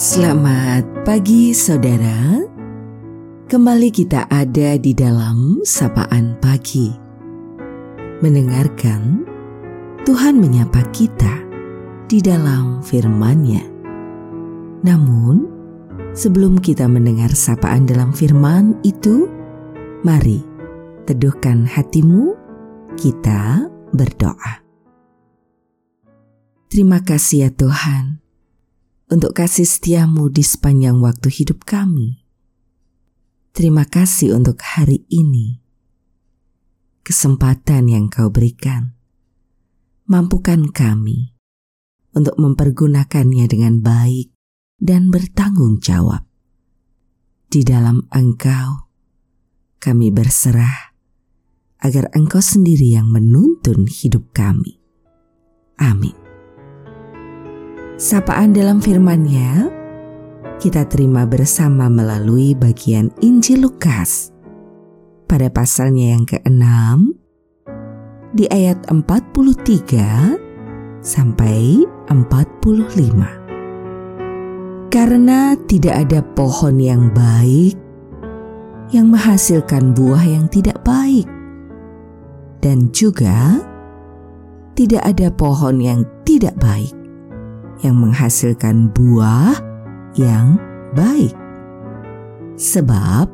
Selamat pagi saudara. Kembali kita ada di dalam sapaan pagi. Mendengarkan Tuhan menyapa kita di dalam firman-Nya. Namun, sebelum kita mendengar sapaan dalam firman itu, mari teduhkan hatimu, kita berdoa. Terima kasih ya Tuhan untuk kasih setiamu di sepanjang waktu hidup kami. Terima kasih untuk hari ini. Kesempatan yang kau berikan. Mampukan kami untuk mempergunakannya dengan baik dan bertanggung jawab. Di dalam engkau, kami berserah agar engkau sendiri yang menuntun hidup kami. Amin sapaan dalam firman-Nya kita terima bersama melalui bagian Injil Lukas pada pasalnya yang ke-6 di ayat 43 sampai 45. Karena tidak ada pohon yang baik yang menghasilkan buah yang tidak baik dan juga tidak ada pohon yang tidak baik yang menghasilkan buah yang baik. Sebab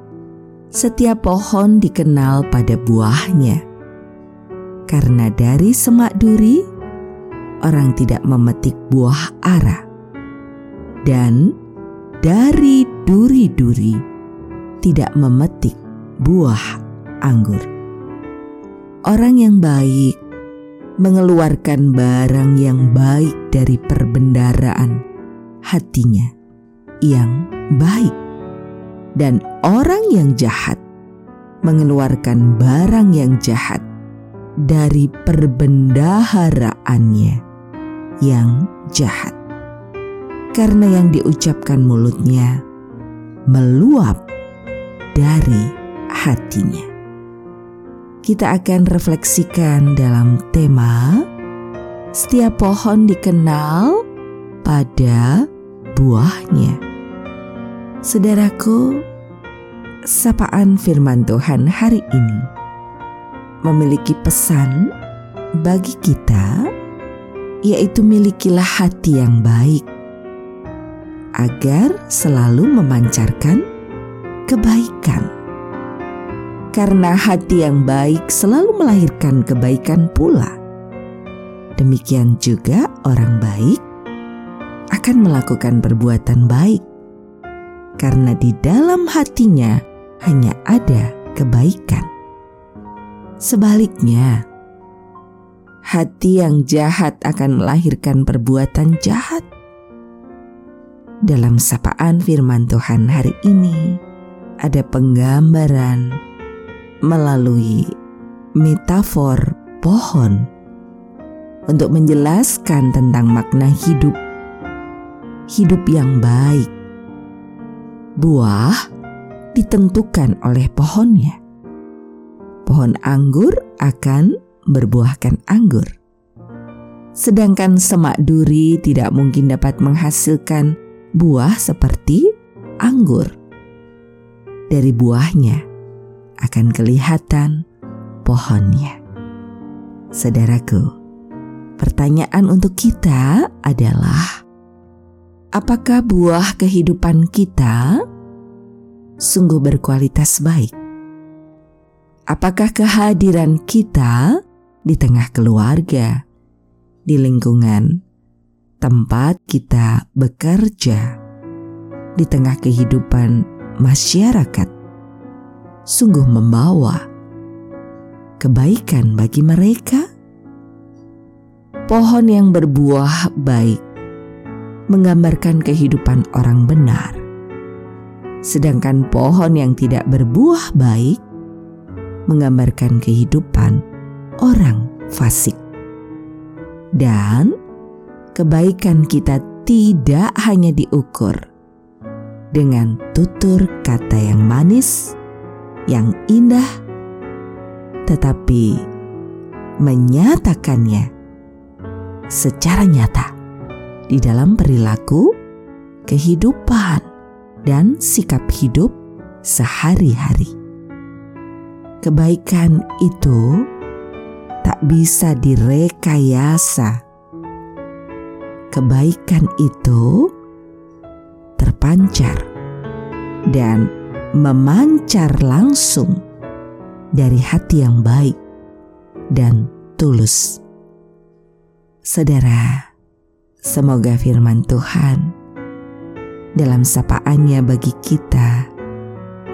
setiap pohon dikenal pada buahnya. Karena dari semak duri, orang tidak memetik buah ara. Dan dari duri-duri, tidak memetik buah anggur. Orang yang baik mengeluarkan barang yang baik dari perbendaraan hatinya yang baik, dan orang yang jahat mengeluarkan barang yang jahat dari perbendaharaannya yang jahat, karena yang diucapkan mulutnya meluap dari hatinya kita akan refleksikan dalam tema setiap pohon dikenal pada buahnya. Saudaraku, sapaan firman Tuhan hari ini memiliki pesan bagi kita yaitu milikilah hati yang baik agar selalu memancarkan kebaikan karena hati yang baik selalu melahirkan kebaikan pula. Demikian juga orang baik akan melakukan perbuatan baik, karena di dalam hatinya hanya ada kebaikan. Sebaliknya, hati yang jahat akan melahirkan perbuatan jahat. Dalam sapaan firman Tuhan hari ini, ada penggambaran melalui metafor pohon untuk menjelaskan tentang makna hidup, hidup yang baik. Buah ditentukan oleh pohonnya. Pohon anggur akan berbuahkan anggur. Sedangkan semak duri tidak mungkin dapat menghasilkan buah seperti anggur. Dari buahnya akan kelihatan pohonnya. Saudaraku, pertanyaan untuk kita adalah: apakah buah kehidupan kita sungguh berkualitas baik? Apakah kehadiran kita di tengah keluarga, di lingkungan tempat kita bekerja, di tengah kehidupan masyarakat, sungguh membawa kebaikan bagi mereka. Pohon yang berbuah baik menggambarkan kehidupan orang benar, sedangkan pohon yang tidak berbuah baik menggambarkan kehidupan orang fasik. Dan kebaikan kita tidak hanya diukur dengan tutur kata yang manis yang indah, tetapi menyatakannya secara nyata di dalam perilaku kehidupan, dan sikap hidup sehari-hari. Kebaikan itu tak bisa direkayasa. Kebaikan itu terpancar dan memancar langsung dari hati yang baik dan tulus. Saudara, semoga firman Tuhan dalam sapaannya bagi kita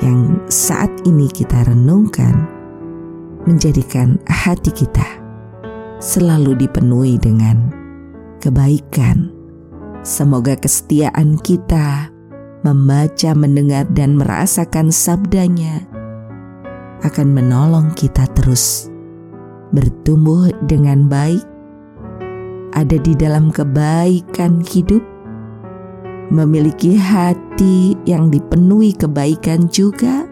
yang saat ini kita renungkan menjadikan hati kita selalu dipenuhi dengan kebaikan. Semoga kesetiaan kita membaca, mendengar, dan merasakan sabdanya akan menolong kita terus bertumbuh dengan baik, ada di dalam kebaikan hidup, memiliki hati yang dipenuhi kebaikan juga,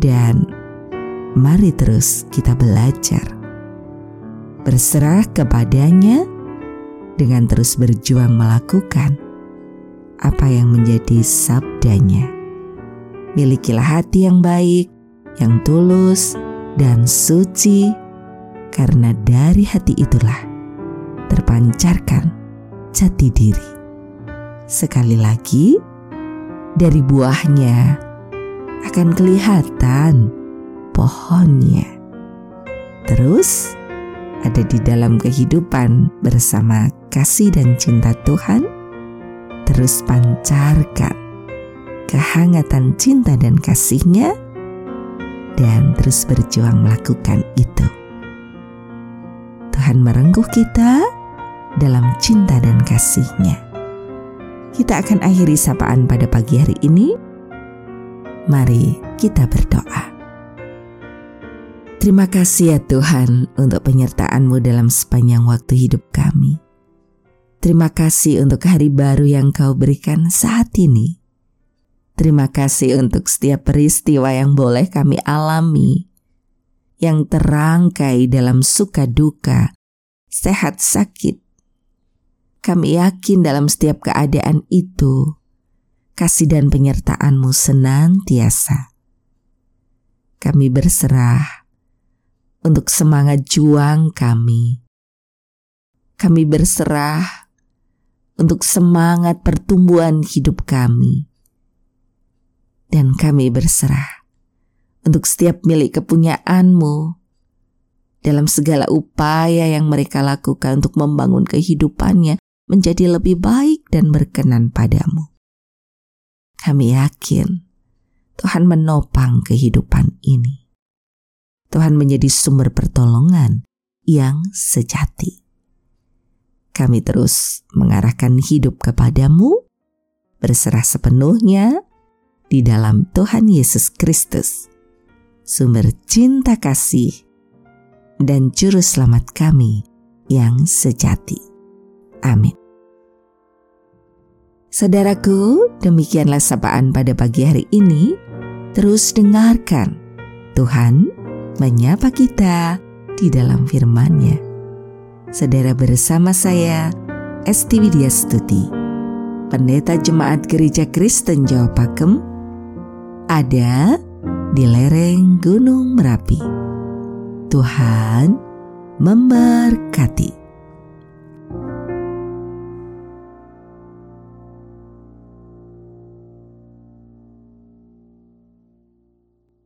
dan mari terus kita belajar. Berserah kepadanya dengan terus berjuang melakukan apa yang menjadi sabdanya. Milikilah hati yang baik, yang tulus dan suci, karena dari hati itulah terpancarkan jati diri. Sekali lagi, dari buahnya akan kelihatan pohonnya. Terus, ada di dalam kehidupan bersama kasih dan cinta Tuhan, terus pancarkan kehangatan cinta dan kasihnya dan terus berjuang melakukan itu. Tuhan merengkuh kita dalam cinta dan kasih-Nya. Kita akan akhiri sapaan pada pagi hari ini. Mari kita berdoa. Terima kasih ya Tuhan untuk penyertaan-Mu dalam sepanjang waktu hidup kami. Terima kasih untuk hari baru yang Kau berikan saat ini. Terima kasih untuk setiap peristiwa yang boleh kami alami, yang terangkai dalam suka duka, sehat sakit. Kami yakin dalam setiap keadaan itu, kasih dan penyertaan-Mu senantiasa. Kami berserah untuk semangat juang kami. Kami berserah untuk semangat pertumbuhan hidup kami dan kami berserah untuk setiap milik kepunyaanmu dalam segala upaya yang mereka lakukan untuk membangun kehidupannya menjadi lebih baik dan berkenan padamu. Kami yakin Tuhan menopang kehidupan ini. Tuhan menjadi sumber pertolongan yang sejati. Kami terus mengarahkan hidup kepadamu, berserah sepenuhnya di dalam Tuhan Yesus Kristus, sumber cinta kasih dan juru selamat kami yang sejati. Amin. Saudaraku, demikianlah sapaan pada pagi hari ini. Terus dengarkan Tuhan menyapa kita di dalam firman-Nya. Saudara bersama saya, Esti Widya Stuti, Pendeta Jemaat Gereja Kristen Jawa Pakem, ada di lereng Gunung Merapi. Tuhan memberkati.